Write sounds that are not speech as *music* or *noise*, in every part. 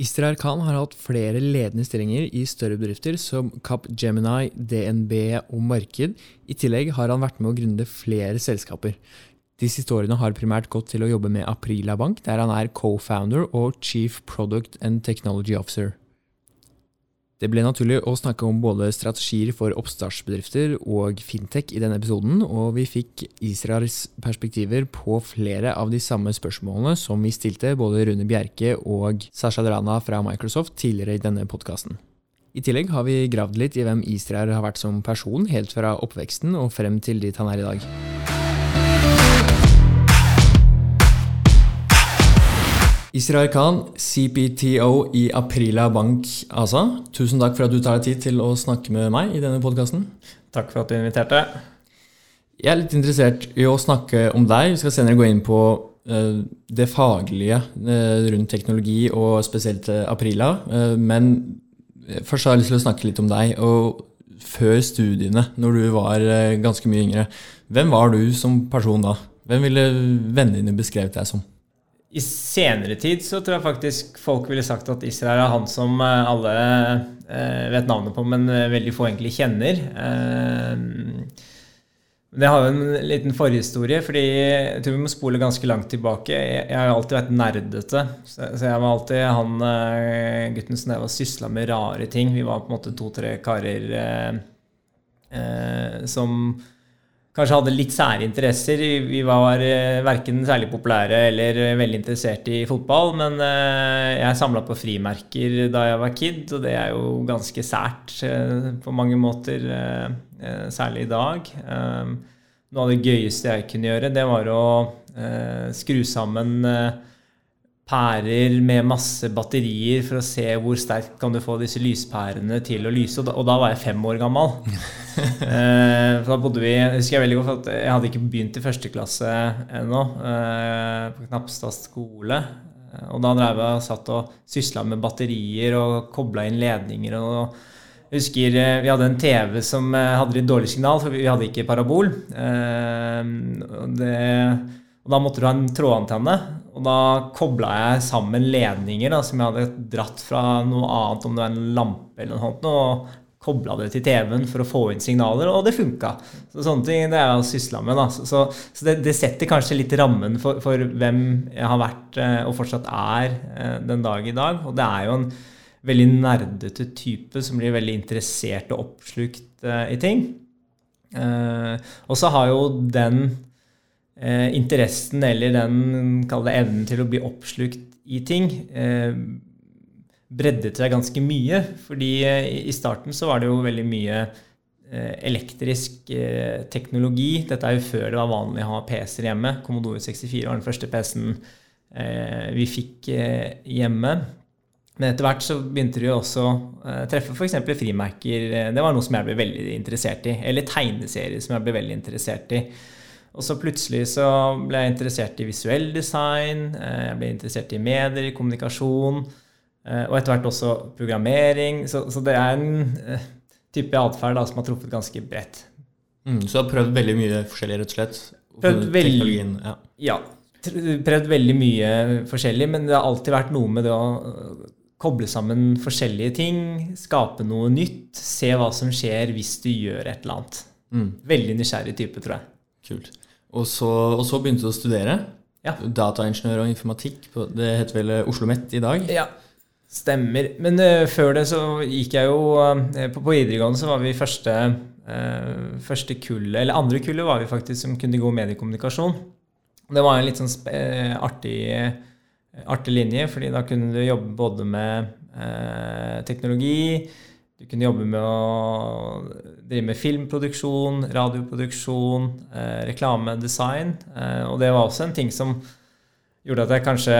Israel Khan har hatt flere ledende stillinger i større bedrifter som Cap Gemini, DNB og Marked. I tillegg har han vært med å grunne flere selskaper. De siste årene har primært gått til å jobbe med Aprila Bank, der han er co-founder og chief product and technology officer. Det ble naturlig å snakke om både strategier for oppstartsbedrifter og fintech i denne episoden, og vi fikk Israels perspektiver på flere av de samme spørsmålene som vi stilte både Rune Bjerke og Sasha Drana fra Microsoft tidligere i denne podkasten. I tillegg har vi gravd litt i hvem Israel har vært som person helt fra oppveksten og frem til dit han er i dag. Israel Khan, CPTO i Aprila Bank ASA. Tusen takk for at du tar deg tid til å snakke med meg i denne podkasten. Takk for at du inviterte. Jeg er litt interessert i å snakke om deg. Vi skal senere gå inn på uh, det faglige uh, rundt teknologi, og spesielt uh, Aprila. men først har jeg lyst til å snakke litt om deg. Og før studiene, når du var ganske mye yngre, hvem var du som person da? Hvem ville vennene dine beskrevet deg som? I senere tid så tror jeg faktisk folk ville sagt at Israel er han som eh, alle eh, vet navnet på, men eh, veldig få egentlig kjenner. Det har jo en liten forhistorie, fordi jeg tror vi må spole ganske langt tilbake. Jeg har jo alltid vært nerdete, så jeg var alltid han gutten som var sysla med rare ting. Vi var på en måte to-tre karer som kanskje hadde litt sære interesser. Vi var eh, verken særlig populære eller eh, veldig interessert i fotball, men eh, jeg samla på frimerker da jeg var kid, og det er jo ganske sært på mange måter, særlig i dag. Noe av det gøyeste jeg kunne gjøre, det var å skru sammen pærer med masse batterier for å se hvor sterkt kan du få disse lyspærene til å lyse. Og da, var jeg fem år gammel. *laughs* *laughs* eh, da bodde vi, husker Jeg veldig godt at jeg hadde ikke begynt i første klasse ennå, eh, på Knapstad skole. Og da drev jeg og satt og sysla med batterier og kobla inn ledninger. og husker eh, Vi hadde en TV som eh, hadde litt dårlig signal, for vi hadde ikke parabol. Eh, og det og da måtte du ha en trådantenne. Og da kobla jeg sammen ledninger da, som jeg hadde dratt fra noe annet, om det var en lampe eller noe sånt, og kobla det til TV-en for å få inn signaler, og det funka. Så sånne ting det er jeg sysla med. Da. Så, så, så det, det, setter kanskje litt rammen for, for, hvem jeg har vært eh, og fortsatt er eh, den dag i dag. Og det er jo en veldig nerdete type som blir veldig interessert og oppslukt eh, i ting. Og så har jo den eh, interessen eller den det, evnen til å bli oppslukt i ting breddet seg ganske mye. Fordi eh, i starten så var det jo veldig mye eh, elektrisk eh, teknologi. Dette er jo før det var vanlig å ha PC-er hjemme. Commodore 64 var den første PC-en vi fikk hjemme. Men etter hvert så begynte de også å treffe f.eks. frimerker. Det var noe som jeg ble veldig interessert i. Eller tegneserier som jeg ble veldig interessert i. Og så plutselig så ble jeg interessert i visuell design, jeg ble interessert i medier, kommunikasjon, og etter hvert også programmering. Så, så det er en eh, type atferd som har truffet ganske bredt. Mm, så du har prøvd veldig mye forskjellig, rett og slett? Prøvd veldig, ja. ja. Prøvd veldig mye forskjellig, men det har alltid vært noe med det å koble sammen forskjellige ting, skape noe nytt, se hva som skjer hvis du gjør et eller annet. Mm. Veldig nysgjerrig type, tror jeg. Kult. Og så, og så begynte du å studere. Ja. Dataingeniør og informatikk. På, det heter vel eh, Oslo OsloMet i dag? Ja, stemmer. Men uh, før det så gikk jeg jo uh, på, på, videregående så var vi første, uh, første kullet, eller andre kullet var vi faktisk som kunne gå mediekommunikasjon. Det var en litt sånn artig, artig, linje, fordi da kunne du jobbe både med teknologi du kunne jobbe med å drive med filmproduksjon, radioproduksjon, reklamedesign. reklame, design. Og det var også en ting som gjorde at jeg kanskje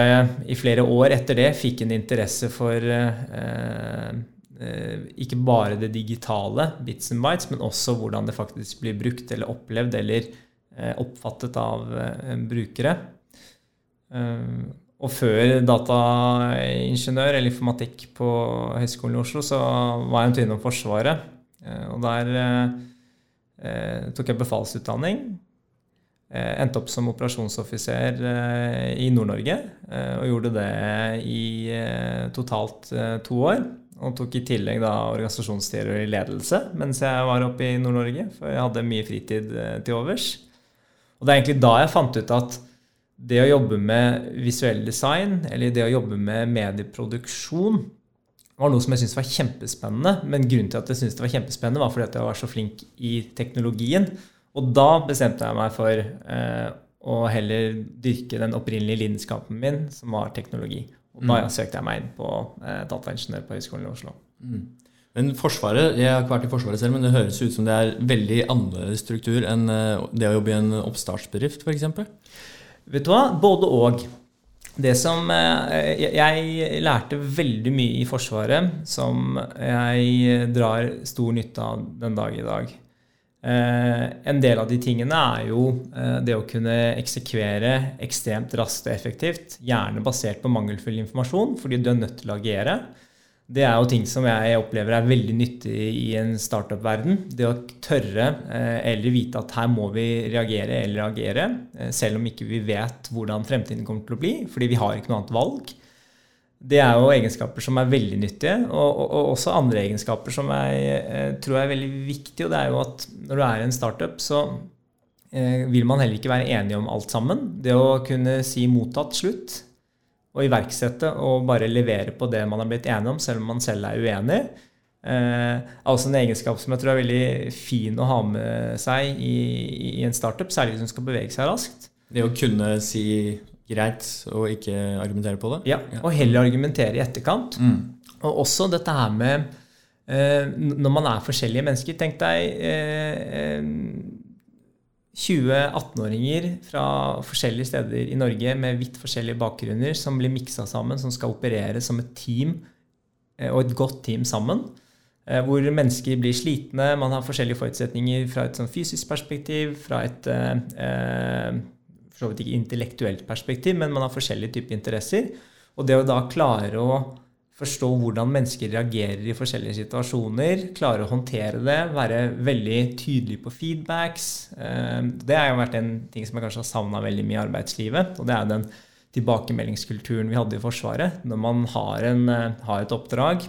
i flere år etter det fikk en interesse for eh, eh, ikke bare det digitale, bits and bites, men også hvordan det faktisk blir brukt eller opplevd eller eh, oppfattet av eh, brukere. Og før dataingeniør eller informatikk på Høgskolen i Oslo, så var jeg en tur innom Forsvaret. Eh, og der eh, tok jeg befalsutdanning. Endte opp som operasjonsoffiser i Nord-Norge. Og gjorde det i totalt to år. Og tok i tillegg da organisasjonsstyrer i ledelse mens jeg var oppe i Nord-Norge. For jeg hadde mye fritid til overs. Og det er egentlig da jeg fant ut at det å jobbe med visuell design, eller det å jobbe med medieproduksjon, var noe som jeg syntes var kjempespennende. Men grunnen til at jeg syntes det var kjempespennende, var fordi at jeg var så flink i teknologien. Og da bestemte jeg meg for eh, å heller dyrke den opprinnelige lidenskapen min, som var teknologi. Og da mm. søkte jeg meg inn på eh, dataingeniør på Høgskolen i Oslo. Mm. Men Forsvaret, Jeg har ikke vært i Forsvaret selv, men det høres ut som det er veldig annerledes struktur enn eh, det å jobbe i en oppstartsbedrift f.eks.? Vet du hva? Både og. Det som eh, Jeg lærte veldig mye i Forsvaret som jeg drar stor nytte av den dag i dag. Eh, en del av de tingene er jo eh, det å kunne eksekvere ekstremt raskt og effektivt, gjerne basert på mangelfull informasjon, fordi du er nødt til å agere. Det er jo ting som jeg opplever er veldig nyttig i en startup-verden. Det å tørre eh, eller vite at her må vi reagere eller agere, selv om ikke vi vet hvordan fremtiden kommer til å bli, fordi vi har ikke noe annet valg. Det er jo egenskaper som er veldig nyttige, og, og, og også andre egenskaper som jeg eh, tror er veldig viktige. Og det er jo at når du er en startup, så vil man heller ikke være enige om alt sammen. Det å kunne si mottatt slutt og iverksette og bare levere på det man har blitt enige om, selv om man selv er uenig. Eh, også en egenskap som jeg tror er veldig fin å ha med seg i, i en startup, særlig hvis hun skal bevege seg raskt. Det å kunne si greit å ikke argumentere på det? Ja, og heller argumentere i etterkant. Mm. Og også dette her med eh, Når man er forskjellige mennesker Tenk deg eh, eh 20 18-åringer fra forskjellige steder i Norge med vidt forskjellige bakgrunner som blir miksa sammen, som skal operere som et team eh, og et godt team sammen. Eh, hvor mennesker blir slitne, man har forskjellige forutsetninger fra et sånn fysisk perspektiv, fra et eh, så vidt ikke intellektuelt perspektiv, men man har forskjellige typer interesser. Og det å da klare å forstå hvordan mennesker reagerer i forskjellige situasjoner, klare å håndtere det, være veldig tydelig på feedbacks. Eh, det har jo vært en ting som jeg kanskje har savna veldig mye i arbeidslivet. Og det er den tilbakemeldingskulturen vi hadde i Forsvaret. Når man har, en, eh, har et oppdrag,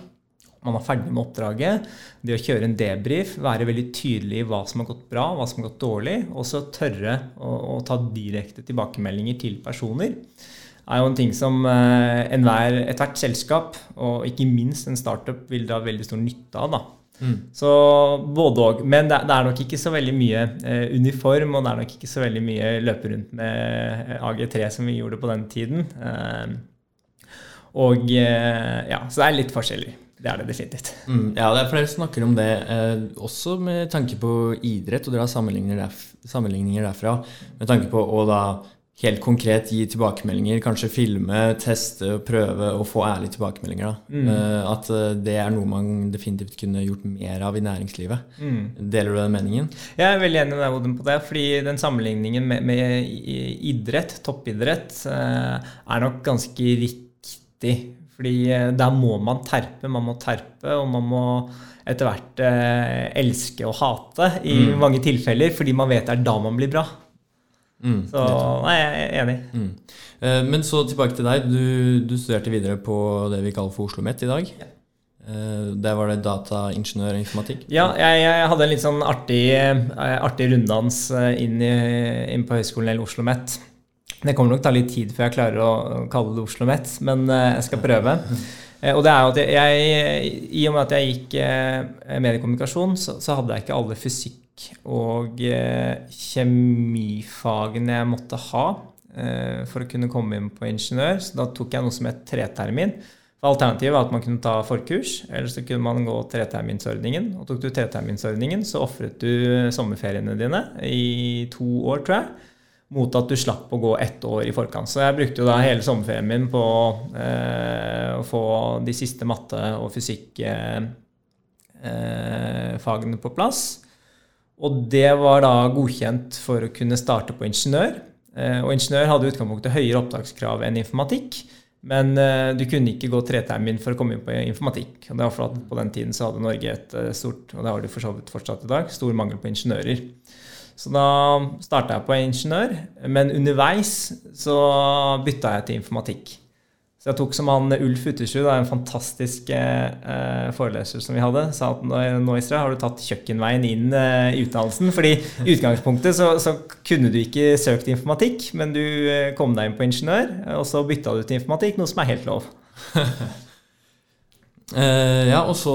man er ferdig med oppdraget, det å kjøre en debrief, være veldig tydelig i hva som har gått bra, hva som har gått dårlig, og så tørre å, å ta direkte tilbakemeldinger til personer er jo en ting som uh, enhver, ethvert selskap, og ikke minst en startup, vil dra veldig stor nytte av. da. Mm. Så både òg. Men det, det, er nok ikke så veldig mye eh, uniform, og det er nok ikke så veldig mye løpe rundt med eh, AG3 som vi gjorde på den tiden. Eh, og ja, Så det er litt forskjellig. Det er det definitivt. Mm, ja, det er flere som snakker om det, også med tanke på idrett, og dere har sammenligninger, derf sammenligninger derfra. Med tanke på å da helt konkret gi tilbakemeldinger, kanskje filme, teste, prøve å få ærlige tilbakemeldinger. Mm. Eh, at uh, det er noe man definitivt kunne gjort mer av i næringslivet. Mm. Deler du den meningen? Jeg er veldig enig med deg Odin, på det. fordi den sammenligningen med, med idrett, toppidrett, eh, er nok ganske riktig. Fordi der må man terpe. Man må terpe, og man må etter hvert elske og hate i mm. mange tilfeller, fordi man vet det er da man blir bra. Mm, så nei, jeg er enig. Mm. Eh, men så tilbake til deg. Du, du, studerte videre på det vi kaller for Oslo OsloMet i dag. Ja. Eh, der var det dataingeniør informatikk? Ja, jeg, jeg, hadde en litt sånn artig, eh, artig runddans inn, i, inn på høyskolen eller Oslo OsloMet. Det kommer nok ta litt tid før jeg klarer å kalle det Oslo OsloMet, men jeg skal prøve. Og det er jo at jeg, I og med at jeg gikk mediekommunikasjon, så, så hadde jeg ikke alle fysikk og eh, kjemifagene jeg måtte ha eh, for å kunne komme inn på ingeniør. Så da tok jeg noe som het tretermin. Alternativet var at man kunne ta forkurs, eller så kunne man gå treterminsordningen. Og tok du treterminsordningen, så ofret du sommerferiene dine i to år, tror jeg. Mot at du slapp å gå ett år i forkant. Så jeg brukte jo da hele sommerferien min på eh, å få de siste matte- og fysikkfagene eh, på plass. Og det var da godkjent for å kunne starte på ingeniør. Eh, og ingeniør hadde i utgangspunktet høyere opptakskrav enn informatikk. Men eh, du kunne ikke gå tretermin for å komme inn på informatikk. Og det var for at På den tiden så hadde Norge et eh, stort og det har de for så vidt fortsatt i dag, stor mangel på ingeniører. Så da starta jeg på ingeniør, men underveis så bytta jeg til informatikk. Så jeg tok som han Ulf Uttersrud, en fantastisk eh, foreleser som vi hadde, sa at nå Isra, har du tatt kjøkkenveien inn eh, i utdannelsen. fordi i utgangspunktet så, så, kunne du ikke søkt informatikk, men du eh, kom deg inn på ingeniør, og så bytta du til informatikk, noe som er helt lov. *laughs* Uh, ja, og så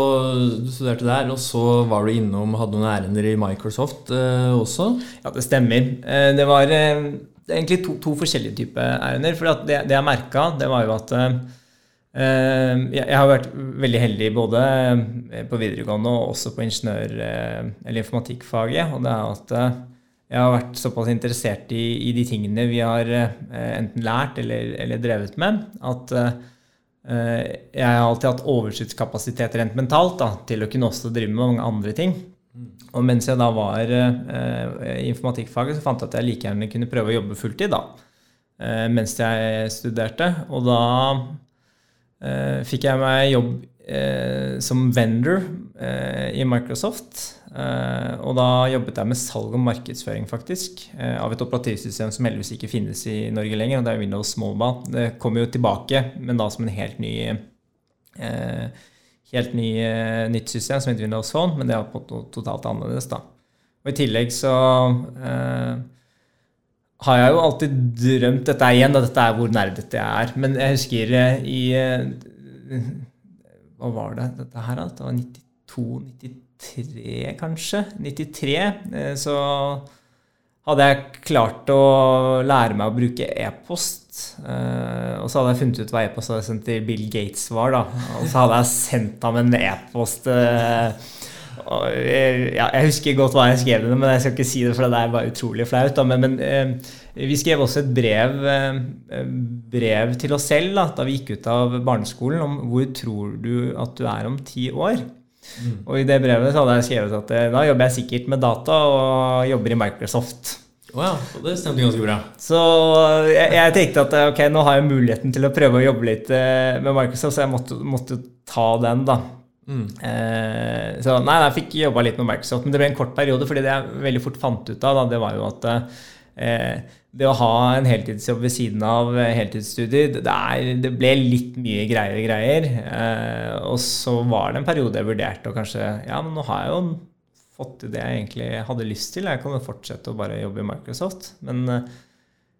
Du studerte der, og så var du innom hadde noen ærender i Microsoft uh, også? Ja, det stemmer. Uh, det var er egentlig to, to forskjellige typer ærender. For det, det, jeg merka, det var jo at uh, jeg, har vært veldig heldig både eh, på videregående og også på ingeniør- eller informatikkfaget. Og det er at jeg har vært såpass interessert i, i de tingene vi har enten lært eller, eller, drevet med, at jeg har alltid hatt overskuddskapasitet rent mentalt da, til å kunne også drive med mange andre ting. Og mens jeg da var eh, i informatikkfaget, så fant jeg at jeg like gjerne kunne prøve å jobbe fulltid da, eh, mens jeg studerte. Og da eh, fikk jeg meg jobb eh, som vendor eh, i Microsoft. Eh, og da jobbet jeg med salg og markedsføring, faktisk, av et operativsystem som heldigvis ikke finnes i Norge lenger, og det er Windows Mobile. Det kommer jo tilbake, men da som en helt ny eh, helt ny, eh, nytt system som heter Windows Phone, men det er totalt annerledes. da. Og I tillegg så eh, har jeg jo alltid drømt Dette er igjen, da, dette er hvor nerdete jeg er. Men jeg husker eh, i eh, Hva var det dette her, da? Det var 92-93, kanskje? 93. Så hadde jeg klart å lære meg å bruke e-post. Uh, og så hadde jeg funnet ut hva e-post hadde sendt til Bill Gates var. da, Og så hadde jeg sendt ham en e-post. Jeg, ja, jeg husker godt hva jeg skrev, men jeg skal ikke si det, for det er bare utrolig flaut. Da. Men, men vi skrev også et brev, brev til oss selv da, da vi gikk ut av barneskolen, om hvor tror du at du er om ti år? Mm. Og i det brevet så hadde jeg skrevet at eh, da jobber jeg sikkert med data og jobber i Microsoft. Oh ja, så det stemte ganske bra. Så jeg, jeg, tenkte at ok, nå har jeg muligheten til å prøve å jobbe litt eh, med Microsoft, så jeg måtte, måtte ta den, da. Mm. Eh, så nei, jeg fikk jobba litt med Microsoft, men det ble en kort periode. fordi det jeg veldig fort fant ut av, da, det var jo at eh, det å ha en heltidsjobb ved siden av heltidsstudier, det, det ble litt mye greier greier. Eh, og så var det en periode jeg vurderte og kanskje Ja, men nå har jeg jo fått til det jeg egentlig hadde lyst til. Jeg kan jo fortsette å bare jobbe i Microsoft. Men eh,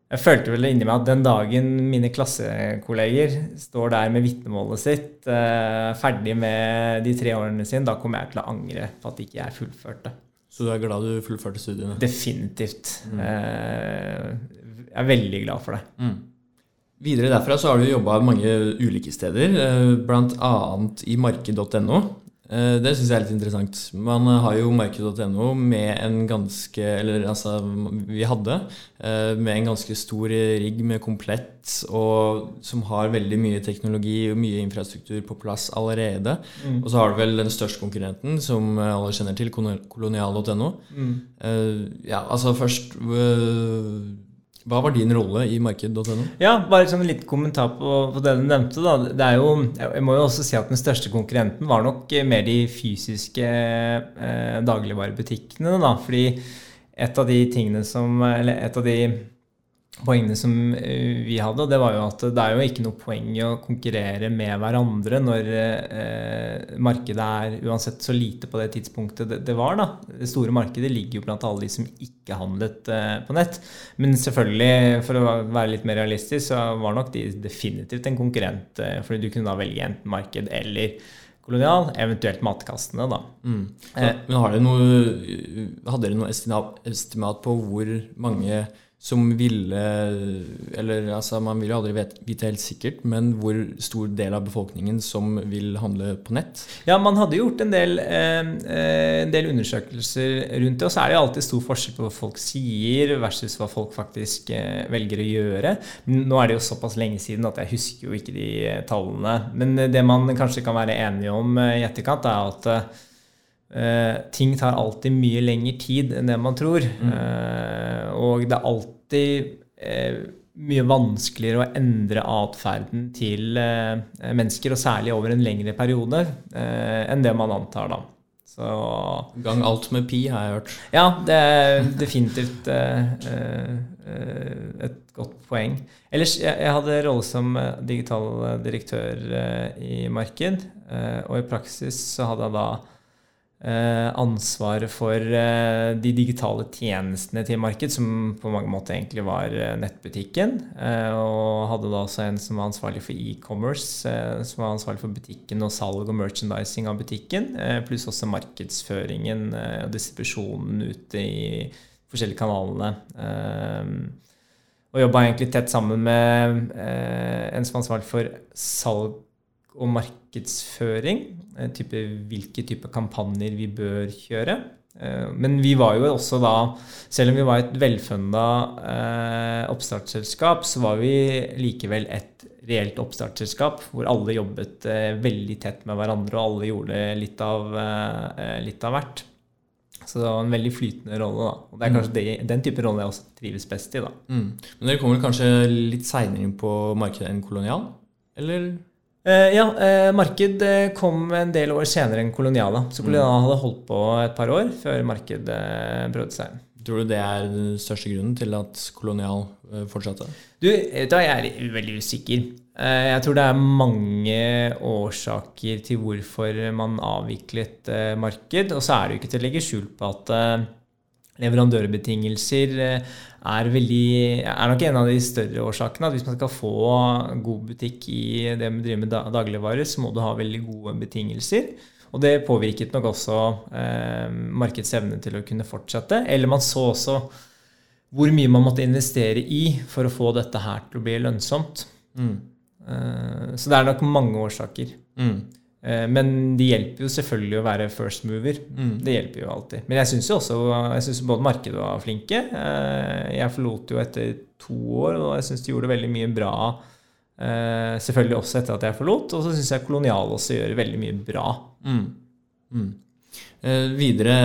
jeg følte vel inni meg at den dagen mine klassekolleger står der med vitnemålet sitt, eh, ferdig med de tre årene sine, da kommer jeg til å angre på at ikke jeg fullførte. Så du er glad du fullførte studiene? Definitivt. Mm. Eh, jeg er veldig glad for det. Mm. Videre derfra så har du jobba mange ulike steder, eh, bl.a. i marked.no. Eh, det syns jeg er litt interessant. Man har jo marked.no med en ganske Eller altså, vi hadde eh, med en ganske stor rigg med komplett, og som har veldig mye teknologi og mye infrastruktur på plass allerede. Mm. Og så har du vel den største konkurrenten, som alle kjenner til, kolonial.no. Mm. Eh, ja, altså først hva var din rolle i marked.no? Ja, bare sånn en liten kommentar på, på, det du nevnte. Da. Det er jo, jeg må jo også si at Den største konkurrenten var nok mer de fysiske eh, dagligvarebutikkene. Da. Fordi et av de tingene som, eller et av de poengene som eh, vi hadde, det var jo at det er jo ikke noe poeng i å konkurrere med hverandre når eh, markedet er uansett så lite på det tidspunktet det, det, var. da. Det store markedet ligger jo blant alle de som ikke handlet eh, på nett. Men selvfølgelig, for å være litt mer realistisk, så var nok de definitivt en konkurrent. Eh, fordi du kunne da velge enten marked eller kolonial, eventuelt matkastene. da. Mm. Så, eh, men noe, hadde dere noe estimat på hvor mange som ville Eller altså, man vil jo aldri vite helt sikkert, men hvor stor del av befolkningen som vil handle på nett? Ja, man hadde gjort en del, eh, en del undersøkelser rundt det, og så er det alltid stor forskjell på hva folk sier versus hva folk faktisk eh, velger å gjøre. Nå er det jo såpass lenge siden at jeg husker jo ikke de eh, tallene. Men det man kanskje kan være enige om eh, i etterkant, er at Uh, ting tar alltid mye lengre tid enn det man tror. Mm. Uh, og det er alltid uh, mye vanskeligere å endre atferden til mennesker, og særlig over en lengre periode, enn det man antar da. Så Gang alt med pi, har jeg hørt. ja, det er definitivt et godt poeng. Ellers, jeg, jeg hadde rolle som digital direktør i marked, eh, og i praksis så hadde jeg da eh, ansvaret for eh, de digitale tjenestene til marked, som på mange måter egentlig var eh, nettbutikken. Og hadde da også en som var ansvarlig for e-commerce, som var ansvarlig for butikken og salg og merchandising av butikken, pluss også markedsføringen og distribusjonen ute i forskjellige kanalene. Og jobba egentlig tett sammen med en som var ansvarlig for salg og markedsføring. eh, Type, hvilke type kampanjer vi bør kjøre. Eh, Men vi var jo også da, selv om vi var et velfunda eh, oppstartsselskap, så var vi likevel et reelt oppstartsselskap hvor alle jobbet veldig tett med hverandre, og alle gjorde litt av, litt av hvert. Så det var en veldig flytende rolle. da. Og det er kanskje det, den type rolle jeg også trives best i. da. Mm. Men dere kommer kanskje litt seinere inn på markedet enn kolonial? Eller? Eh, ja, eh, marked eh, kom en del år senere enn Koloniala. Så Kolonial hadde holdt på et par år før marked prøvde seg. Tror du det er den største grunnen til at kolonial fortsatte? Du, vet du jeg er veldig usikker. Jeg tror det er mange årsaker til hvorfor man avviklet marked. Og så er det jo ikke til å legge skjul på at leverandørbetingelser er, veldig, er nok en av de større årsakene. At hvis man skal få god butikk i det med å drive med dagligvarer, så må du ha veldig gode betingelser. Og det påvirket nok også eh, markedets evne til å kunne fortsette. Eller man så også hvor mye man måtte investere i for å få dette her til å bli lønnsomt. Mm. Eh, så det er nok mange årsaker. Mm. Eh, men det hjelper jo selvfølgelig å være first mover. Mm. Det hjelper jo alltid. Men jeg syns jo også jeg synes både markedet var flinke. Eh, Jeg forlot jo etter to år, og jeg syns de gjorde veldig mye bra. eh, Selvfølgelig også etter at jeg forlot. Og så syns jeg Kolonial også gjør veldig mye bra. Mm. Mm. Eh, videre,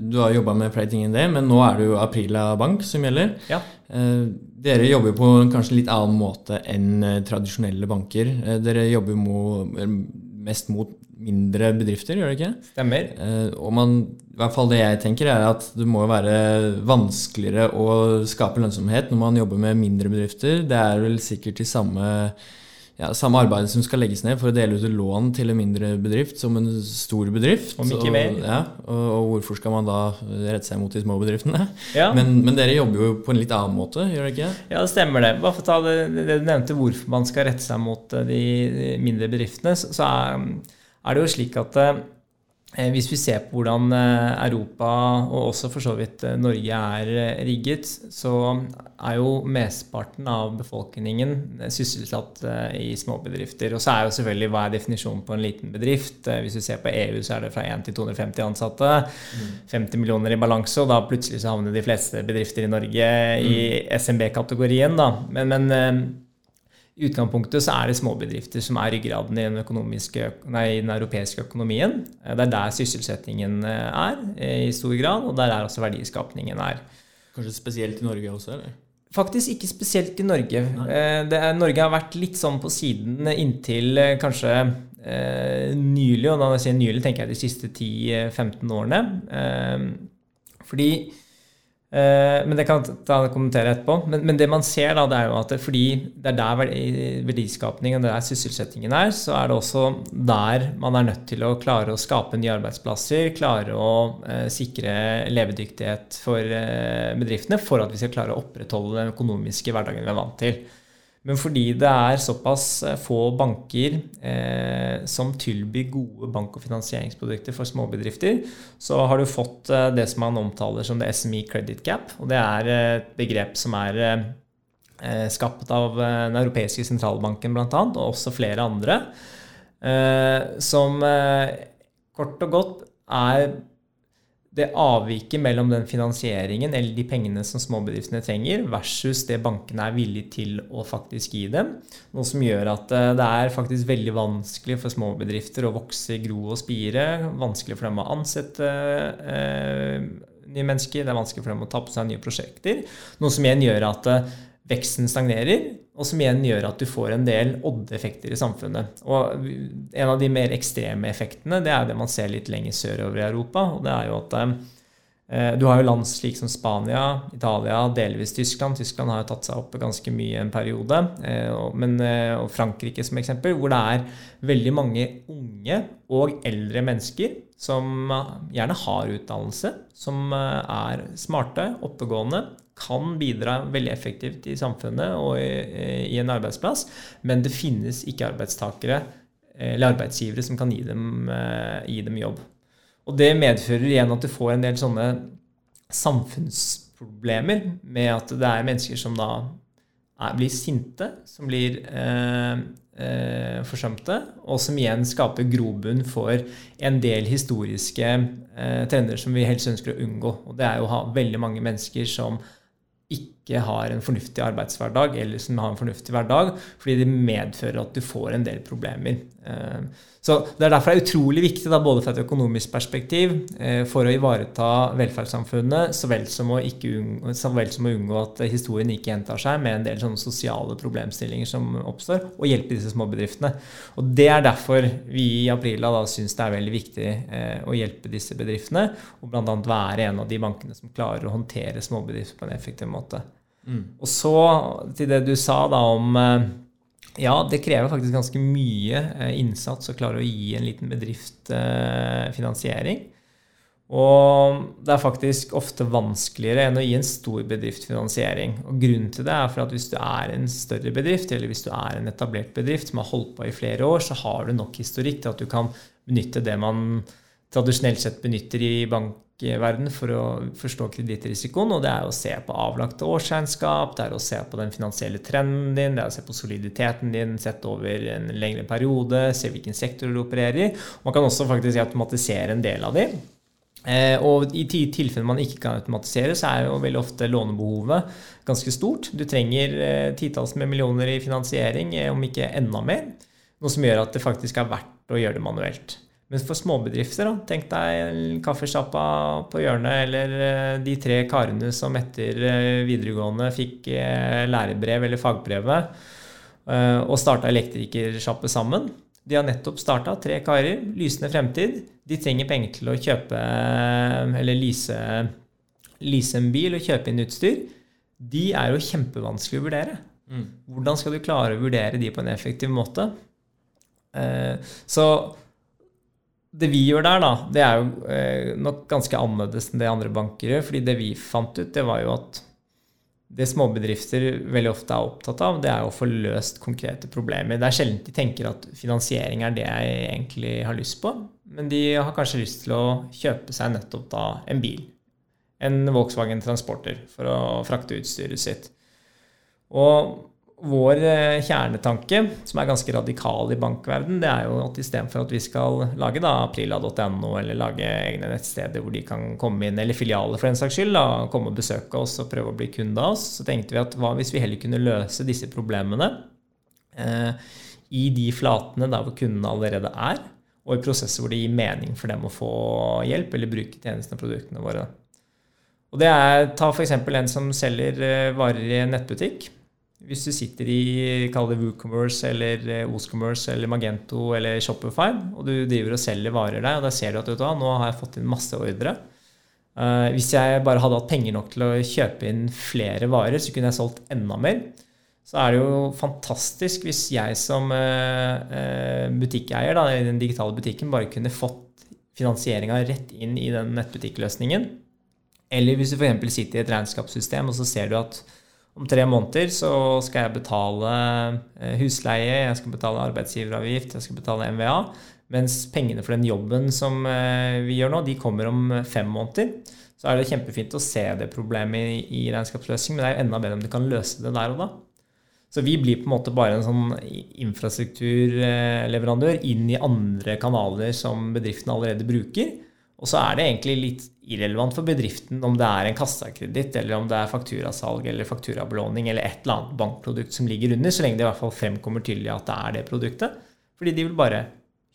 du har jobba med flere ting enn det, men nå er det jo Aprila Bank som gjelder. Ja. Eh, dere jobber på en kanskje litt annen måte enn tradisjonelle banker. Eh, dere jobber mot mest mot mindre bedrifter, gjør det ikke? Stemmer. Eh, og man, i hvert fall det jeg tenker, er at det må være vanskeligere å skape lønnsomhet når man jobber med mindre bedrifter. Det er vel sikkert de samme ja, samme arbeidet som skal legges ned for å dele ut lån til en mindre bedrift som en stor bedrift. Om ikke og, mer. Ja, og, og hvorfor skal man da rette seg mot de små bedriftene? Ja. *laughs* Men, men dere jobber jo på en litt annen måte, gjør dere ikke? Ja, det stemmer det. Bare for å ta det, det du nevnte, hvorfor man skal rette seg mot eh, de de mindre bedriftene, så så er, er det jo slik at eh, hvis vi ser på hvordan eh, Europa, og også for så vidt eh, Norge, er eh, rigget, så er jo mesteparten av befolkningen eh, sysselsatt eh, i småbedrifter. Og så er jo selvfølgelig hva er definisjonen på en liten bedrift? Eh, Hvis vi ser på EU, så er det fra 1 til 250 ansatte. 50 millioner i balanse, og da plutselig så havner de fleste bedrifter i Norge i SMB-kategorien. da. Men, men eh, i utgangspunktet så er det småbedrifter som er ryggraden i den, nei, i den europeiske økonomien. Eh, Det er der sysselsettingen eh, er eh, i stor grad, og der er også verdiskapningen er. Kanskje spesielt i Norge også? eller? Faktisk ikke spesielt i Norge. Det er, Norge har vært litt sånn på siden inntil kanskje eh, nylig, og da jeg sier nylig, tenker jeg de siste 10-15 årene. Eh, fordi Men det kan jeg kommentere etterpå. Men, men det man ser, da, det er jo at det, fordi det er der verdiskapningen og der sysselsettingen er, så er det også der man er nødt til å klare å skape nye arbeidsplasser, klare å eh, sikre levedyktighet for eh, bedriftene for at vi skal klare å opprettholde den økonomiske hverdagen vi er vant til. Men fordi det er såpass eh, få banker eh, som tilbyr gode bank- og finansieringsprodukter for småbedrifter, så har du fått eh, det som man omtaler som det SME credit gap. Og det er eh, et begrep som er eh, eh, skapt av den europeiske sentralbanken bl.a., og også flere andre. Som kort og godt er det avviket mellom den finansieringen eller de pengene som småbedriftene trenger, versus det bankene er villige til å faktisk gi dem. Noe som gjør at eh, det er faktisk veldig vanskelig for småbedrifter å vokse, gro og spire. Vanskelig for dem å ansette eh, nye mennesker. Det er vanskelig for dem å ta på seg nye prosjekter. Noe som igjen gjør at eh, veksten stagnerer, og som igjen gjør at du får en del odde-effekter i samfunnet. Og En av de mer ekstreme effektene det er det man ser litt lenger sørover i Europa. og det er jo at eh, Du har jo land slik som Spania, Italia, delvis Tyskland. Tyskland har jo tatt seg opp ganske mye en periode. Eh, men, eh, og Frankrike som eksempel, hvor det er veldig mange unge og eldre mennesker som gjerne har utdannelse, som er smarte, oppegående, kan bidra veldig effektivt i samfunnet og i, i en arbeidsplass, men det finnes ikke arbeidstakere eller arbeidsgivere som kan gi dem, eh, gi dem, jobb. Og det medfører igjen at du får en del sånne samfunnsproblemer med at det er mennesker som da er, blir sinte, som blir eh, eh, forsømte, og som igjen skaper grobunn for en del historiske eh, trender som vi helst ønsker å unngå. Og det er jo å ha veldig mange mennesker som ikke har en fornuftig arbeidshverdag, eller som har en fornuftig hverdag, fordi det medfører at du får en del problemer. Eh, så Det er derfor det er utrolig viktig, da, både fra et økonomisk perspektiv, eh, for å ivareta velferdssamfunnet, så vel som å, unngå, som å unngå at historien ikke gjentar seg med en del sånne sosiale problemstillinger som oppstår, og hjelpe disse småbedriftene. Og Det er derfor vi i Aprila da syns det er veldig viktig eh, å hjelpe disse bedriftene, og bl.a. være en av de bankene som klarer å håndtere småbedrifter på en effektiv måte. Mm. Og så til det du sa da om ja, det krever faktisk ganske mye eh, innsats å klare å gi en liten bedrift eh, finansiering. Og det er faktisk ofte vanskeligere enn å gi en stor bedrift finansiering. Og Grunnen til det er for at hvis du er en større bedrift, eller hvis du er en etablert bedrift som har holdt på i flere år, så har du nok historikk til at du kan benytte det man tradisjonelt sett benytter i bank bankverden for å forstå kredittrisikoen. Og det er å se på avlagte årsregnskap, det er å se på den finansielle trenden din, det er å se på soliditeten din sett over en lengre periode, se hvilken sektor du opererer i. Man kan også faktisk automatisere en del av de. Eh, og i tilfeller man ikke kan automatisere, så er jo veldig ofte lånebehovet ganske stort. Du trenger eh, titalls med millioner i finansiering, eh, om ikke enda mer. Noe som gjør at det faktisk er verdt å gjøre det manuelt. Men for småbedrifter, da, tenk deg kaffesjappa på hjørnet, eller eh, de tre karene som etter eh, videregående fikk eh, lærebrev eller fagbrevet og starta elektrikersjappe sammen. De har nettopp starta, tre karer. Lysende fremtid. De trenger penger til å kjøpe eller lease, lease en bil og kjøpe inn utstyr. De er jo kjempevanskelig å vurdere. Mm. Hvordan skal du klare å vurdere de på en effektiv måte? Så det vi gjør der, da, det er jo eh, nok ganske annerledes enn det andre banker gjør. fordi det vi fant ut, det var jo at det småbedrifter veldig ofte er opptatt av, det er å få løst konkrete problemer. Det er sjelden de tenker at finansiering er det jeg egentlig har lyst på, men de har kanskje lyst til å kjøpe seg nettopp da en bil. En Volkswagen Transporter for å frakte utstyret sitt. Og vår eh, kjernetanke, som er ganske radikal i bankverden, det er jo at istedenfor at vi skal lage aprila.no eller lage egne nettsteder hvor de kan komme inn, eller filialer for den saks skyld, da, komme og besøke oss og prøve å bli kunde av oss, så tenkte vi at hva hvis vi heller kunne løse disse problemene eh, i de flatene der hvor kundene allerede er, og i prosesser hvor det gir mening for dem å få hjelp eller bruke tjenestene og produktene våre. Og det er, Ta f.eks. en som selger eh, varer i en nettbutikk hvis du sitter i kall det WooCommerce eller eh, Oscommerce eller Magento eller Shopify, og du driver og selger varer der, og da ser du at du, nå har jeg fått inn masse ordre. Uh, hvis jeg bare hadde hatt penger nok til å kjøpe inn flere varer, så kunne jeg solgt enda mer. Så er det jo fantastisk hvis jeg som uh, butikkeier da, i den digitale butikken bare kunne fått finansieringa rett inn i den nettbutikkløsningen. Eller hvis du f.eks. sitter i et regnskapssystem, og så ser du at om tre måneder så skal jeg betale eh, husleie, jeg skal betale arbeidsgiveravgift, jeg skal betale MVA. Mens pengene for den jobben som eh, vi gjør nå, de kommer om fem måneder. Så er det kjempefint å se det problemet i regnskapsløsning, men det er jo enda bedre om du kan løse det der og da. Så vi blir på en måte bare en sånn infrastrukturleverandør inn i andre kanaler som bedriftene allerede bruker. Og så er det egentlig litt irrelevant for bedriften om det er en kassakreditt, eller om det er fakturasalg eller fakturabelåning eller et eller annet bankprodukt som ligger under, så lenge det i hvert fall fremkommer tydelig at det er det produktet. Fordi de vil bare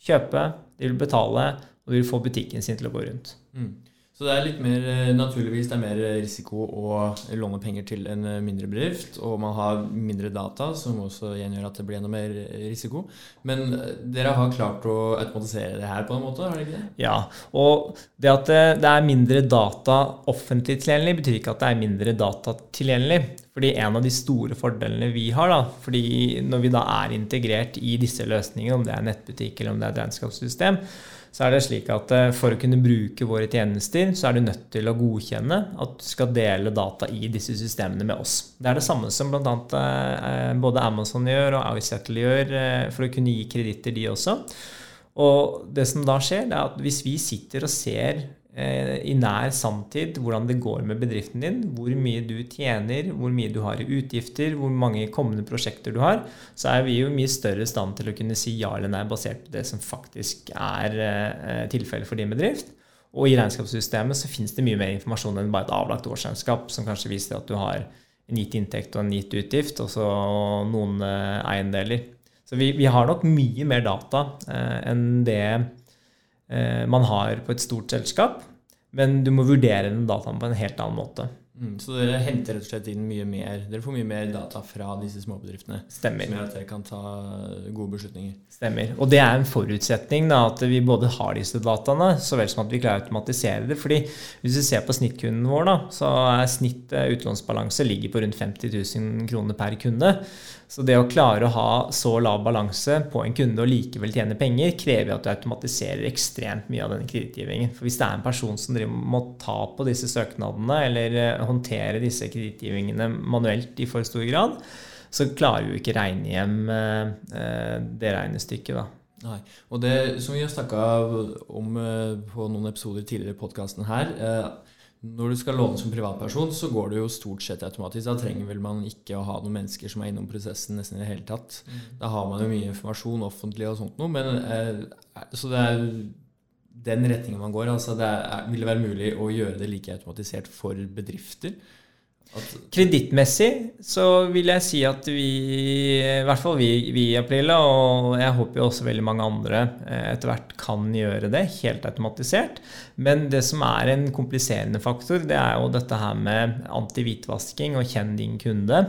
kjøpe, de vil betale, og de vil få butikken sin til å gå rundt. Mm. Så det er litt mer eh, naturligvis det er mer risiko å låne penger til en eh, mindre bedrift, og man har mindre data, som også gjengjør at det blir enda mer risiko. Men eh, dere har klart å automatisere det her på en måte, har dere ikke det? Ja, og det at det er mindre data offentlig tilgjengelig, betyr ikke at det er mindre data tilgjengelig. Fordi en av de store fordelene vi har, da, fordi når vi da er integrert i disse løsningene, om det er nettbutikk eller om det er et regnskapssystem, så er det slik at eh, for å kunne bruke våre tjenester, så er du nødt til å godkjenne at du skal dele data i disse systemene med oss. Det er det samme som bl.a. Eh, både Amazon gjør og iSettle gjør eh, for å kunne gi kreditter, de også. Og det som da skjer, det er at hvis vi sitter og ser Eh, i nær samtid hvordan det går med bedriften din, hvor mye du tjener, hvor mye du har i utgifter, hvor mange kommende prosjekter du har, så er vi jo mye større stand til å kunne si ja eller nei basert på det som faktisk er eh, tilfellet for din bedrift. Og i regnskapssystemet så finnes det mye mer informasjon enn bare et avlagt årsregnskap, som kanskje viser at du har en gitt inntekt og en gitt utgift, og så noen eh, eiendeler. Så vi, vi, har nok mye mer data eh, enn det Eh, man har på et stort selskap. Men du må vurdere den dataen på en helt annen måte. Mm, så dere henter rett og slett inn mye mer Dere får mye mer data fra disse småbedriftene? Stemmer. Som gjør at dere kan ta gode beslutninger? Stemmer. Og det er en forutsetning da, at vi både har disse dataene, så vel som at vi klarer å automatisere det. fordi hvis vi ser på snittkunden vår, da, så er snittet utlånsbalanse ligger på rundt 50 000 kroner per kunde. Så det å klare å ha så lav balanse på en kunde og likevel tjene penger, krever at du automatiserer ekstremt mye av denne kredittgivningen. For hvis det er en person som må ta på disse søknadene eller eh, håndtere disse kredittgivningene manuelt i for stor grad, så klarer vi ikke regne hjem eh, eh, det regnestykket, da. Nei. Og det som vi har snakka om på noen episoder tidligere i podkasten her, når du skal låne som privatperson, så går det jo stort sett automatisk. Da trenger vel man ikke å ha noen mennesker som er innom prosessen nesten i det hele tatt. Mm. Da har man jo mye informasjon offentlig og sånt noe. Men, eh, så det er den retningen man går. Altså det er, vil det være mulig å gjøre det like automatisert for bedrifter? Kredittmessig så vil jeg si at vi, i hvert fall vi, vi i Aprila, og jeg håper jo også veldig mange andre eh, etter hvert kan gjøre det helt automatisert. Men det som er en kompliserende faktor, det er jo dette her med antihvitvasking og kjenn din kunde.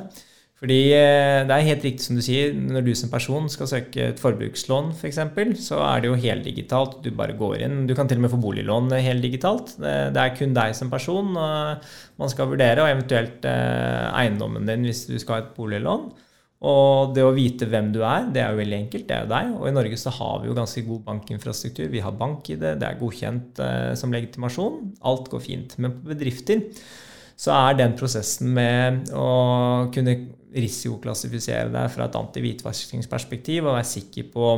Fordi eh, det er helt riktig som du sier, når du som person skal søke et forbrukslån f.eks., for så er det jo heldigitalt. Du bare går inn. Du kan til og med få boliglån heldigitalt. Det, det er kun deg som person man skal vurdere, og eventuelt eh, eiendommen din hvis du skal ha et boliglån. Og det å vite hvem du er, det er jo veldig enkelt. Det er jo deg. Og i Norge så har vi jo ganske god bankinfrastruktur. Vi har bank i det er godkjent eh, som legitimasjon. Alt går fint. Men på bedrifter så er den prosessen med å kunne risikoklassifisere deg fra et antihvitvaskingsperspektiv og være sikker på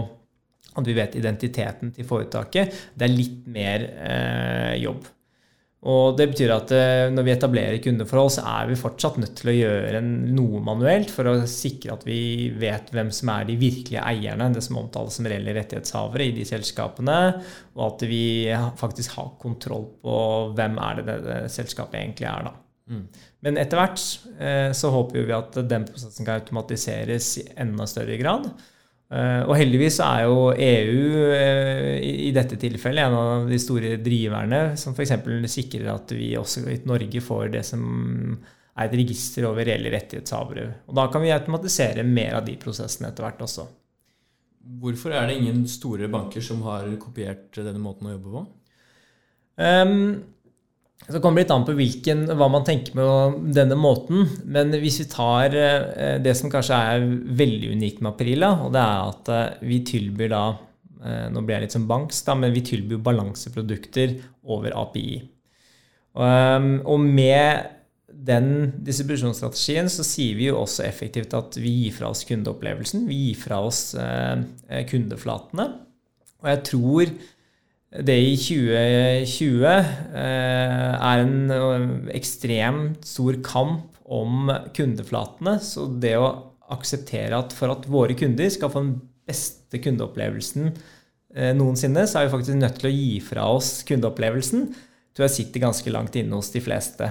at vi vet identiteten til foretaket, det er litt mer eh, jobb. Og det betyr at eh, når vi etablerer kundeforhold, så er vi fortsatt nødt til å gjøre noe manuelt for å sikre at vi vet hvem som er de virkelige eierne, det som omtales som reelle rettighetshavere i de selskapene, og at vi faktisk har kontroll på hvem er det det selskapet egentlig er. da. Mm. Men etter hvert eh, så håper vi at den prosessen kan automatiseres i enda større grad. Eh, og heldigvis er jo EU eh, i dette tilfellet en av de store driverne som f.eks. sikrer at vi også i Norge får det som er et register over reelle rettighetshavere. Og da kan vi automatisere mer av de prosessene etter hvert også. Hvorfor er det ingen store banker som har kopiert denne måten å jobbe på? Um, så kommer det litt an på hvilken, hva man tenker med denne måten. Men hvis vi tar eh, det som kanskje er veldig unikt med Aprila, og det er at eh, vi tilbyr da eh, Nå blir jeg litt som banks, da, men vi tilbyr balanseprodukter over API. Og med den distribusjonsstrategien så sier vi jo også effektivt at vi gir fra oss kundeopplevelsen. Vi gir fra oss kundeflatene. Og jeg tror det i 2020 eh, er en eh, ekstremt stor kamp om kundeflatene. Så det å akseptere at for at våre kunder skal få den beste kundeopplevelsen eh, noensinne, så er vi faktisk nødt til å gi fra oss kundeopplevelsen. tror jeg sitter ganske langt inne hos de fleste.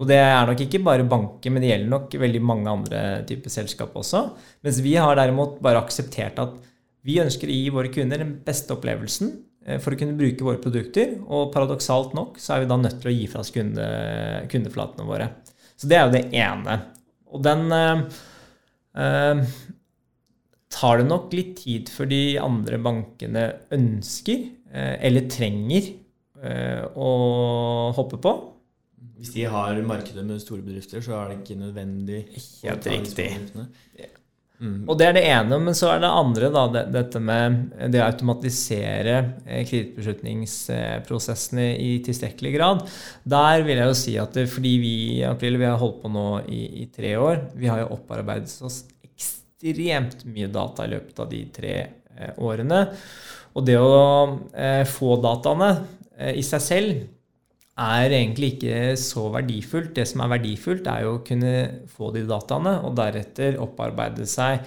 Og det er nok ikke bare banker, men det gjelder nok veldig mange andre typer selskap også. Mens vi har derimot bare akseptert at vi ønsker å gi våre kunder den beste opplevelsen for å kunne bruke våre produkter. Og paradoksalt nok så er vi da nødt til å gi fra oss kunde, kundeflatene våre. Så det er jo det ene. Og den eh, eh, tar det nok litt tid før de andre bankene ønsker eh, eller trenger eh, å hoppe på. Hvis de har markedet med store bedrifter, så er det ikke nødvendig. Helt riktig. Mm. Og Det er det ene. Men så er det andre da, det, dette med det å automatisere eh, kredittbeslutningsprosessene i tilstrekkelig grad. Der vil jeg jo si at det, fordi vi i april vi har holdt på nå i, i tre år, vi har jo opparbeidet oss ekstremt mye data i løpet av de tre eh, årene. Og det å eh, få dataene eh, i seg selv er egentlig ikke så verdifullt. Det som er verdifullt, er jo å kunne få de dataene, og deretter opparbeide seg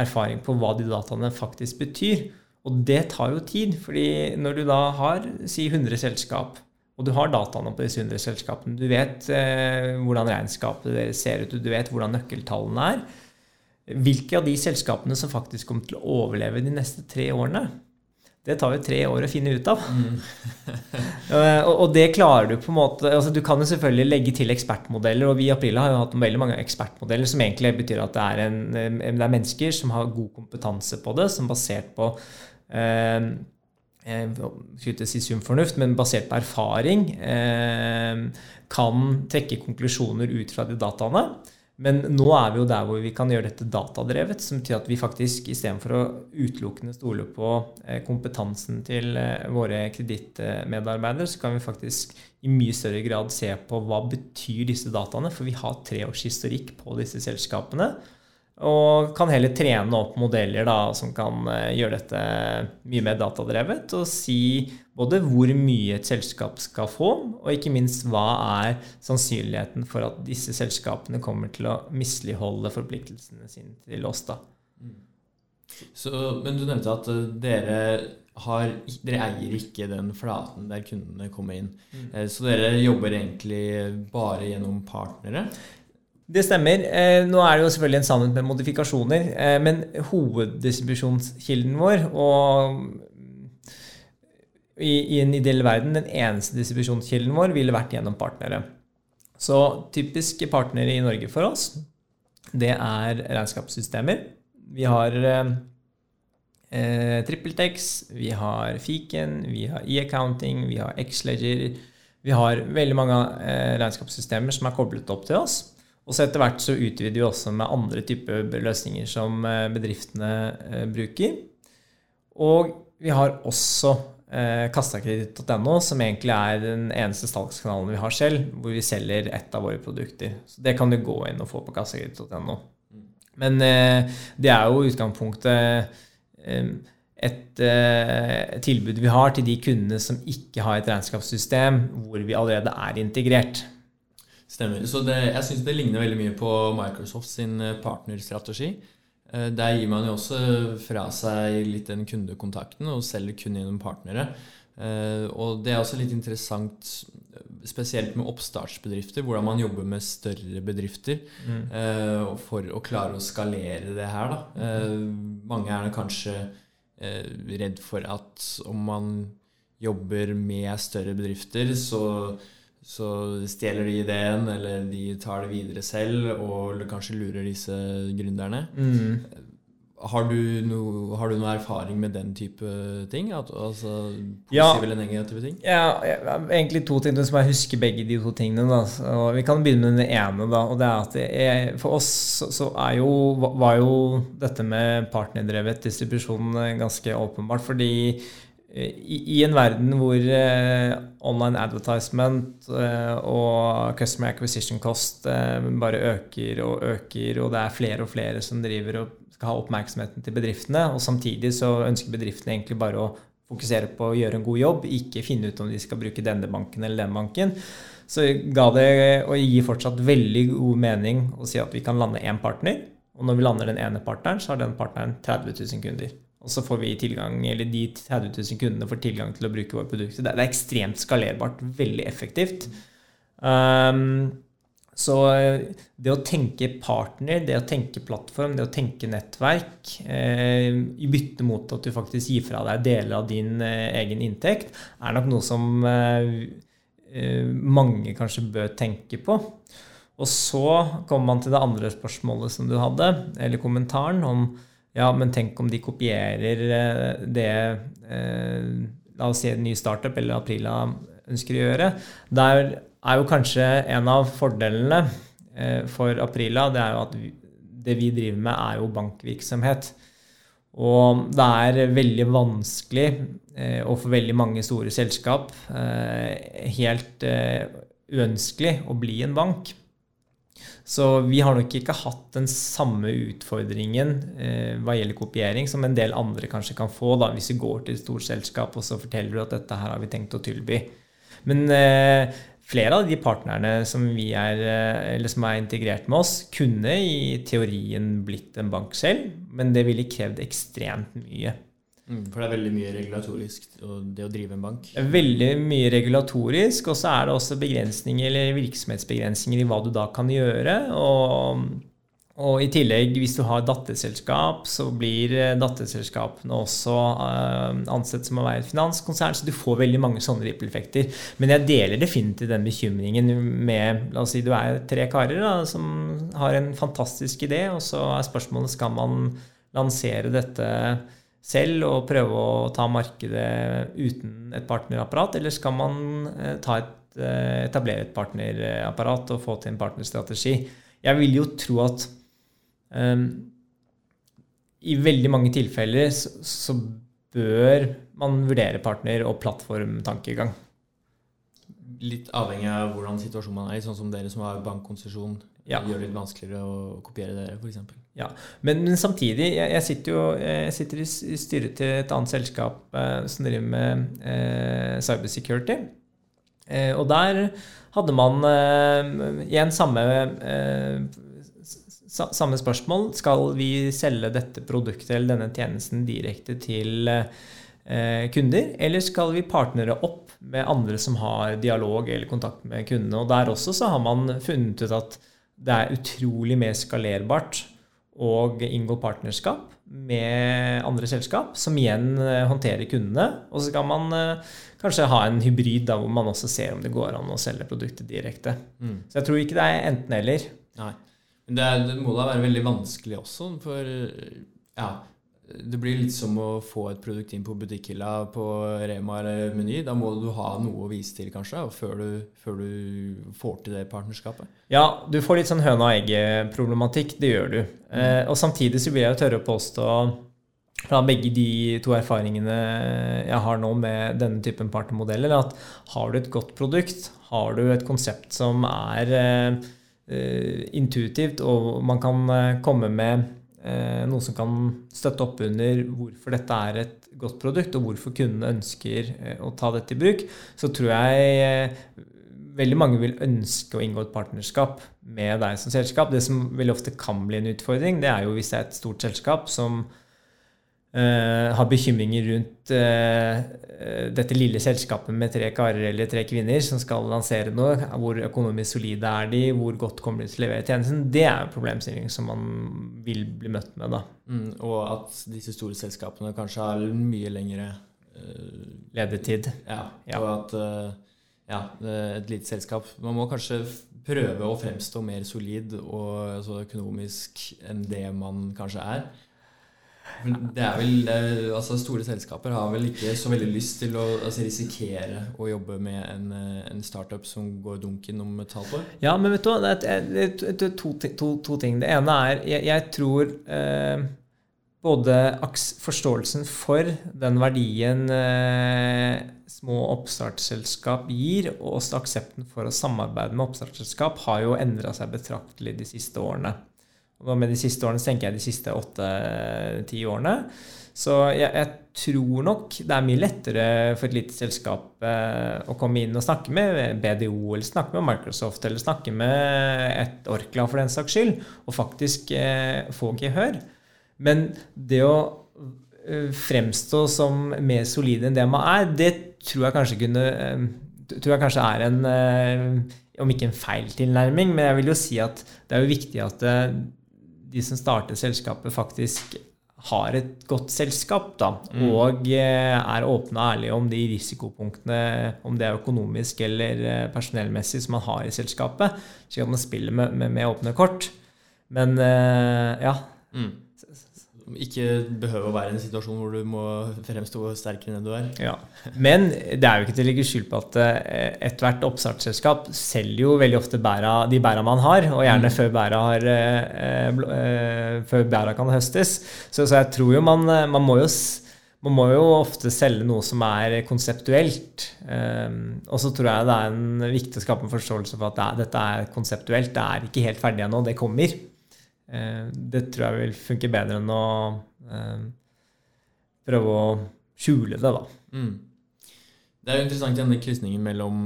erfaring på hva de dataene faktisk betyr. Og det tar jo tid, fordi når du da har si 100 selskap, og du har dataene på disse 100 selskapene, du vet eh, hvordan regnskapet deres ser ut, du vet hvordan nøkkeltallene er, hvilke av de selskapene som faktisk kommer til å overleve de neste tre årene, det tar jo tre år å finne ut av. Mm. *laughs* og, og, det klarer du på en måte altså Du kan jo selvfølgelig legge til ekspertmodeller, og vi i Aprila har jo hatt veldig mange ekspertmodeller som egentlig betyr at det er, en, det er mennesker som har god kompetanse på det, som basert på eh, ikke si sunn fornuft, men basert på erfaring, eh, kan trekke konklusjoner ut fra de dataene. Men nå er vi jo der hvor vi kan gjøre dette datadrevet, som betyr at vi faktisk istedenfor å utelukkende stole på eh, kompetansen til eh, våre kredittmedarbeidere, så kan vi faktisk i mye større grad se på hva betyr disse dataene. For vi har tre års historikk på disse selskapene. Og kan heller trene opp modeller da, som kan eh, gjøre dette mye mer datadrevet. Og si både hvor mye et selskap skal få, og ikke minst hva er sannsynligheten for at disse selskapene kommer til å misligholde forpliktelsene sine til oss. da. Så, men du nevnte at eh, dere, har, dere eier ikke den flaten der kundene kommer inn. Mm. Eh, så dere jobber egentlig bare gjennom partnere? Det stemmer. Eh, nå er det jo selvfølgelig en sannhet med modifikasjoner. Eh, men hoveddistribusjonskilden vår, og i, en ideell verden den eneste distribusjonskilden vår, ville vært gjennom partnere. Så typiske partnere i Norge for oss, det er regnskapssystemer. Vi har eh, TrippelTex, vi har Fiken, vi har e-accounting, vi har X-Ledger. Vi har veldig mange eh, regnskapssystemer som er koblet opp til oss. Og så etter hvert så utvider vi også med andre typer løsninger som eh, bedriftene eh, bruker. Og vi har også eh, som egentlig er den eneste salgskanalen vi har selv, hvor vi selger ett av våre produkter. Så det kan du gå inn og få på kassakreditt.no. Men eh, det er jo utgangspunktet et tilbud vi har til de kundene som ikke har et regnskapssystem hvor vi allerede er integrert. Stemmer. Så det, jeg syns det ligner veldig mye på Microsoft sin eh, partnerstrategi. Eh, der gir man jo også fra seg litt den kundekontakten og selger kun gjennom partnere. Eh, og det er også litt interessant, spesielt med oppstartsbedrifter, hvordan man jobber med større bedrifter mm. for å klare å skalere det her. Da. Mange er kanskje redd for at om man jobber med større bedrifter, så så stjeler de ideen, eller de tar det videre selv, og kanskje lurer disse gründerne. Mm. Har, du no, har, du noe erfaring med den type ting? Altså Positive ja, eller negative ting? Ja, egentlig to ting. som jeg huske begge de to tingene. Da. Så vi kan begynne med den ene. Da, og det er at jeg, For oss så jo, var jo dette med partnerdrevet distribusjon ganske åpenbart. Fordi i, en verden hvor eh, online advertisement eh, og customer acquisition cost eh, bare øker og øker, og det er flere og flere som driver og skal ha oppmerksomheten til bedriftene, og samtidig så ønsker bedriftene egentlig bare å fokusere på å gjøre en god jobb, ikke finne ut om de skal bruke denne banken eller den banken, så ga det å gi fortsatt veldig god mening å si at vi kan lande én partner. Og når vi lander den ene partneren, så har den partneren 30 000 kunder. Og så får vi tilgang, eller de 30 000 kundene får tilgang til å bruke våre produkter. Det er ekstremt skalerbart, veldig effektivt. Um, Så eh, det å tenke partner, det å tenke plattform, det å tenke nettverk eh, i bytte mot at du faktisk gir fra deg deler av din eh, egen inntekt, er nok noe som eh, eh, mange kanskje bør tenke på. Og så kommer man til det andre spørsmålet som du hadde, eller kommentaren om ja, men tenk om de kopierer eh, det La oss si en ny startup eller Aprila ønsker å gjøre. Der er jo kanskje en av fordelene eh, for Aprila det er jo at det vi driver med, er jo bankvirksomhet. Og det er veldig vanskelig, eh, og for veldig mange store selskap, eh, helt uønskelig å bli en bank. Så vi har nok ikke hatt den samme utfordringen eh, hva gjelder kopiering, som en del andre kanskje kan få da, hvis du går til et stort selskap og så forteller du at dette her har vi tenkt å tilby. Men eh, flere av de partnerne som, er, eller som er integrert med oss, kunne i teorien blitt en bank selv, men det ville krevd ekstremt mye. Mm, for det er veldig mye regulatorisk det å drive en bank? Veldig mye regulatorisk, og så er det også begrensninger eller virksomhetsbegrensninger i hva du da kan gjøre. og og i tillegg, hvis du har datterselskap, så blir eh, datterselskapene også uh, ansett som å være et finanskonsern, så du får veldig mange sånne rippeleffekter. Men jeg deler definitivt den bekymringen med La oss si du er tre karer da, som har en fantastisk idé, og så er spørsmålet skal man lansere dette selv og prøve å ta markedet uten et partnerapparat, eller skal man uh, et, uh, etablere et partnerapparat og få til en partnerstrategi? Jeg vil jo tro at Um, I veldig mange tilfeller så, så, bør man vurdere partner- og plattformtankegang. Litt avhengig av hvordan situasjonen man er i, sånn som dere som har bankkonsesjon. Ja. gjør det litt vanskeligere å kopiere dere, f.eks. Ja, men, men, samtidig, jeg, jeg, sitter jo jeg sitter i styret til et annet selskap eh, som driver med eh, cybersecurity. Eh, og der hadde man eh, igjen samme eh, samme spørsmål. Skal vi selge dette produktet eller denne tjenesten direkte til eh, kunder, eller skal vi partnere opp med andre som har dialog eller kontakt med kundene? Og Der også så har man funnet ut at det er utrolig mer skalerbart å inngå partnerskap med andre selskap, som igjen eh, håndterer kundene. Og så kan man eh, kanskje ha en hybrid da, hvor man også ser om det går an å selge produktet direkte. Mm. Så jeg tror ikke det er enten-eller. Nei. Det, er, det, må da være veldig vanskelig også, for ja, det blir litt som å få et produkt inn på butikkhylla på Rema eller Meny. Da må du ha noe å vise til, kanskje, før du, før du får til det partnerskapet. Ja, du får litt sånn høna og egget-problematikk. Det gjør du. Mm. Eh, og samtidig så vil jeg jo tørre å påstå fra begge de to erfaringene jeg har nå med denne typen partnermodeller, at har du et godt produkt, har du et konsept som er eh, Eh, intuitivt, og man kan eh, komme med noe som kan støtte opp under hvorfor dette er et godt produkt, og hvorfor kundene ønsker å ta dette i bruk, så tror jeg veldig mange vil ønske å inngå et partnerskap med deg som selskap. Det som veldig ofte kan bli en utfordring, det er jo hvis det er et stort selskap som Uh, har bekymringer rundt uh, dette lille selskapet med tre karer eller tre kvinner som skal lansere noe. Hvor økonomisk solide er de? Hvor godt kommer de til å levere tjenesten? Det er en problemstilling som man vil bli møtt med. da. Mm, og at disse store selskapene kanskje har mye lengre uh, Ledetid. Ja, ja. Og at ja, et lite selskap Man må kanskje prøve å fremstå mer solid og altså, økonomisk enn det man kanskje er. Det er vel, altså Store selskaper har vel ikke så veldig lyst til å altså risikere å jobbe med en, en, startup som går dunken om et halvt år? Ja, men vet du det er, to, to, to, ting. Det ene er Jeg, jeg tror eh, både forståelsen for den verdien eh, små oppstartsselskap gir, og også aksepten for å samarbeide med oppstartsselskap, har jo endra seg betraktelig de siste årene. Og med de siste årene så tenker jeg de siste åtte-ti årene. Så jeg, jeg, tror nok det er mye lettere for et lite selskap eh, å komme inn og snakke med BDO eller snakke med Microsoft eller snakke med et Orkla for den saks skyld, og faktisk eh, få gehør. Men det å eh, fremstå som mer solid enn det man er, det tror jeg kanskje kunne eh, tror jeg kanskje er en, eh, om ikke en feil tilnærming, men jeg vil jo si at det er jo viktig at de som starter selskapet, faktisk har et godt selskap, da, mm. og er åpne og ærlige om de risikopunktene, om det er økonomisk eller personellmessig, som man har i selskapet, slik at man spiller med, med, med åpne kort. Men ja. Mm ikke behøver å være i en situasjon hvor du må fremstå sterkere enn du er. Ja. Men det er jo ikke til å legge skyld på at eh, ethvert oppstartsselskap selger jo veldig ofte bæra, de bæra man har, og gjerne mm. før, bæra har, eh, eh, før bæra kan høstes. Så, så, jeg tror jo man, man må jo man må jo ofte selge noe som er konseptuelt. Um, og så tror jeg det er en viktig å skape en forståelse for at det er, dette er konseptuelt. Det er ikke helt ferdig ennå. Det kommer. Eh, det tror jeg vil funke bedre enn å eh, prøve å skjule det, da. Mm. Det er jo interessant denne krysningen mellom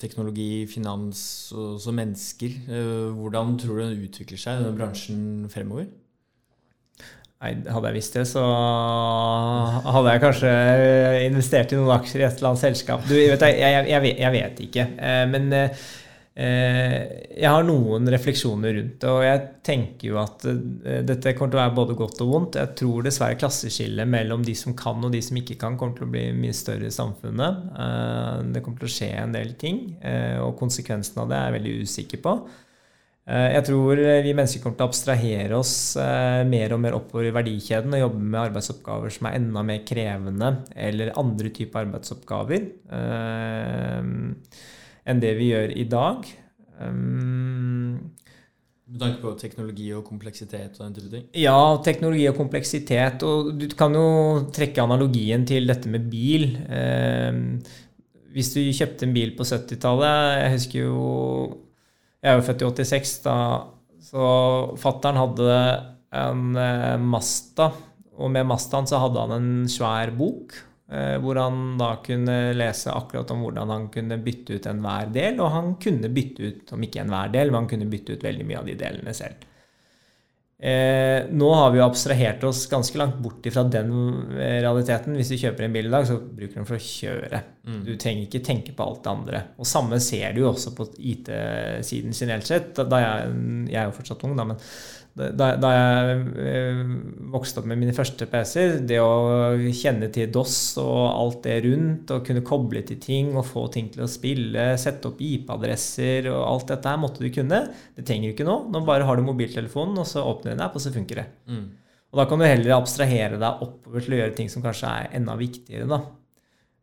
teknologi, finans og så mennesker. Eh, hvordan tror du den utvikler seg, denne bransjen, fremover? Nei, Hadde jeg visst det, så hadde jeg kanskje investert i noen aksjer i et eller annet selskap. Du, vet, jeg, jeg, jeg, vet, jeg, vet ikke. Men jeg har noen refleksjoner rundt det, og jeg tenker jo at eh, dette kommer til å være både godt og vondt. Jeg tror dessverre klasseskillet mellom de som kan og de som ikke kan, kommer til å bli mye større i samfunnet. Eh, det kommer til å skje en del ting, og konsekvensen av det er jeg veldig usikker på. Jeg tror vi mennesker kommer til å abstrahere oss mer og mer oppover i verdikjeden og jobbe med arbeidsoppgaver som er enda mer krevende, eller andre typer arbeidsoppgaver enn det vi gjør i dag. Um, med tanke på teknologi og kompleksitet og den type ting? Ja, teknologi og kompleksitet. Og du kan jo trekke analogien til dette med bil. Um, hvis du kjøpte en bil på 70-tallet Jeg husker jo Jeg er jo født i 86, da. Så fattern hadde en eh, Masta, og med Mastaen så hadde han en svær bok. Eh, hvor han da kunne lese akkurat om hvordan han kunne bytte ut enhver del. Og han kunne bytte ut, om ikke enhver del, men han kunne bytte ut veldig mye av de delene selv. Eh, nå har vi jo abstrahert oss ganske langt bort fra den eh, realiteten. Hvis du kjøper en bil i dag, så bruker du den for å kjøre. Mm. Du trenger ikke tenke på alt det andre. Og samme ser du jo også på IT-siden generelt sett. Da jeg, jeg, er jo fortsatt ung, da, men da, da, jeg eh, vokste opp med mine første PC-er, det å kjenne til DOS og alt det rundt, og kunne koble til ting og få ting til å spille, sette opp IP-adresser og alt dette her måtte du kunne. Det trenger du ikke nå. Nå bare har du mobiltelefonen, og så åpner du en app, og så funker det. Mm. Og da kan du heller abstrahere deg oppover til å gjøre ting som kanskje er enda viktigere. da.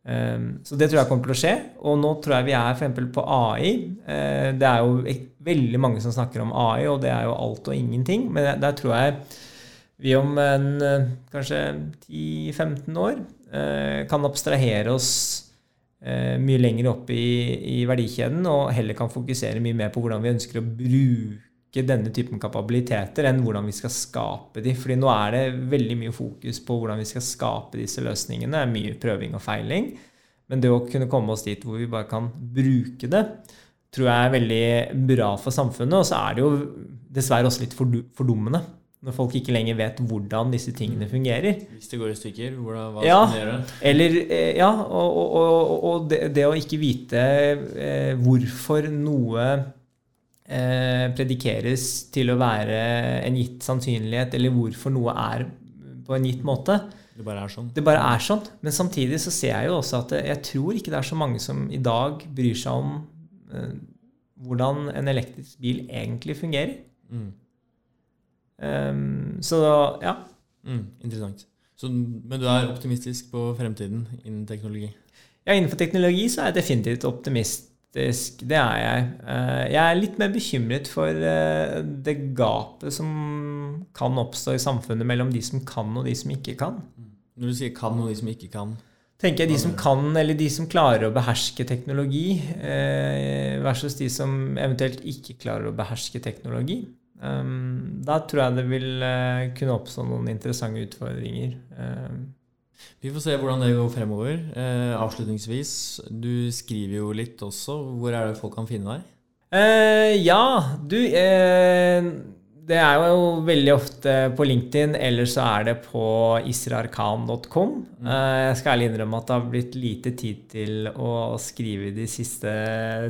Ehm, så det tror jeg kommer til å skje. Og nå tror jeg vi er f.eks. på AI. Eh, det er jo veldig mange som snakker om AI, og det er jo alt og ingenting. Men der tror jeg vi om en, eh, kanskje 10-15 år eh, kan abstrahere oss mye lenger opp i, i verdikjeden og heller kan fokusere mye mer på hvordan vi ønsker å bruke denne typen kapabiliteter enn hvordan vi skal skape de. Fordi nå er det veldig mye fokus på hvordan vi skal skape disse løsningene. Mye prøving og feiling. Men det å kunne komme oss dit hvor vi bare kan bruke det, tror jeg er veldig bra for samfunnet. Og så er det jo dessverre også litt fordummende. Når folk ikke lenger vet hvordan disse tingene fungerer. Hvis det går i stykker, hvordan, hva ja, skal man gjøre? Eller, eh, ja, og, og, og det, det, å ikke vite eh, hvorfor noe predikeres til å være en gitt sannsynlighet, eller hvorfor noe er på en gitt måte. Det bare er sånn. Det bare er sånn. Men samtidig så ser jeg jo også at jeg tror ikke det er så mange som i dag bryr seg om Eh, hvordan en elektrisk bil egentlig fungerer. Mm. Um, så ja. Mm, interessant. Så, men du er optimistisk på fremtiden innen teknologi? Ja, innenfor teknologi så er jeg definitivt optimistisk. Det er jeg. Uh, jeg er litt mer bekymret for uh, det gapet som kan oppstå i samfunnet mellom de som kan, og de som ikke kan. Mm. Når du sier kan, og de som ikke kan? tenker jeg de som kan, eller de som klarer å beherske teknologi, eh, versus de som eventuelt ikke klarer å beherske teknologi. Da tror jeg det vil kunne oppstå noen interessante utfordringer. Vi får se hvordan det går fremover. Eh, avslutningsvis, du skriver jo litt også. Hvor er det folk kan finne deg? Eh, ja, du Det er jo veldig ofte på LinkedIn, eller så er det på israrkan.com. Mm. Eh, Jeg skal ærlig innrømme at det har blitt lite tid til å skrive de siste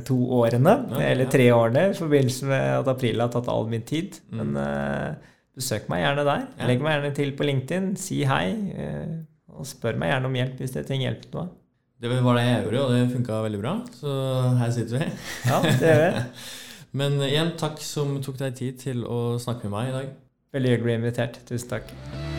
to årene, Ja, eller tre årene, i forbindelse med at april har tatt all min tid. Mm. Men eh, besøk meg gjerne der. Legg meg gjerne til på LinkedIn. Si hei. Og spør meg gjerne om hjelp hvis jeg trenger hjelp til noe. Det var det jeg gjorde, og det funka veldig bra. Så her sitter vi. Ja, det gjør vi. *laughs* Men igjen, takk som tok deg tid til å snakke med meg i dag. Veldig hyggelig invitert. Tusen takk.